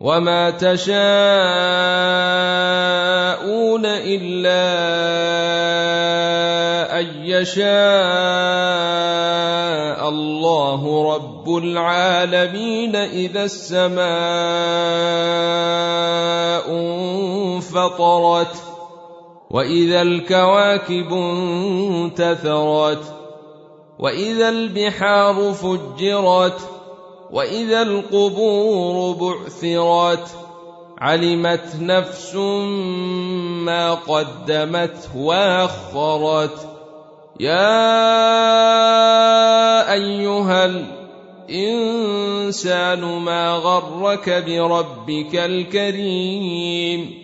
وما تشاءون الا ان يشاء الله رب العالمين اذا السماء انفطرت واذا الكواكب انتثرت واذا البحار فجرت وإذا القبور بعثرت علمت نفس ما قدمت وأخرت يا أيها الإنسان ما غرك بربك الكريم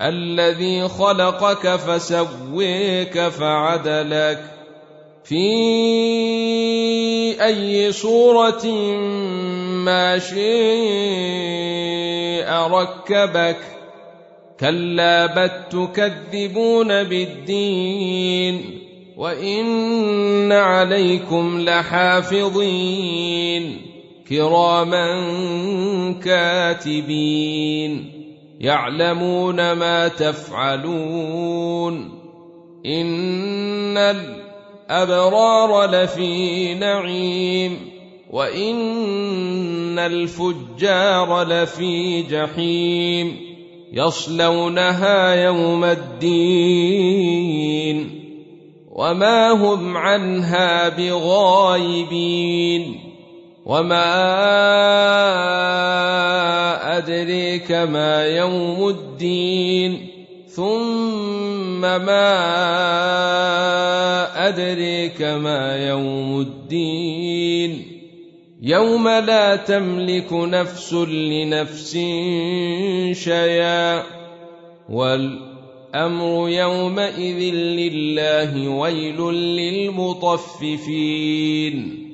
الذي خلقك فسويك فعدلك في اي صوره ما شيء ركبك. كلا بل تكذبون بالدين. وإن عليكم لحافظين. كراما كاتبين. يعلمون ما تفعلون. إن الابرار لفي نعيم وإن الفجار لفي جحيم يصلونها يوم الدين وما هم عنها بغايبين وما أدريك ما يوم الدين ثم ما ادريك ما يوم الدين يوم لا تملك نفس لنفس شيئا والامر يومئذ لله ويل للمطففين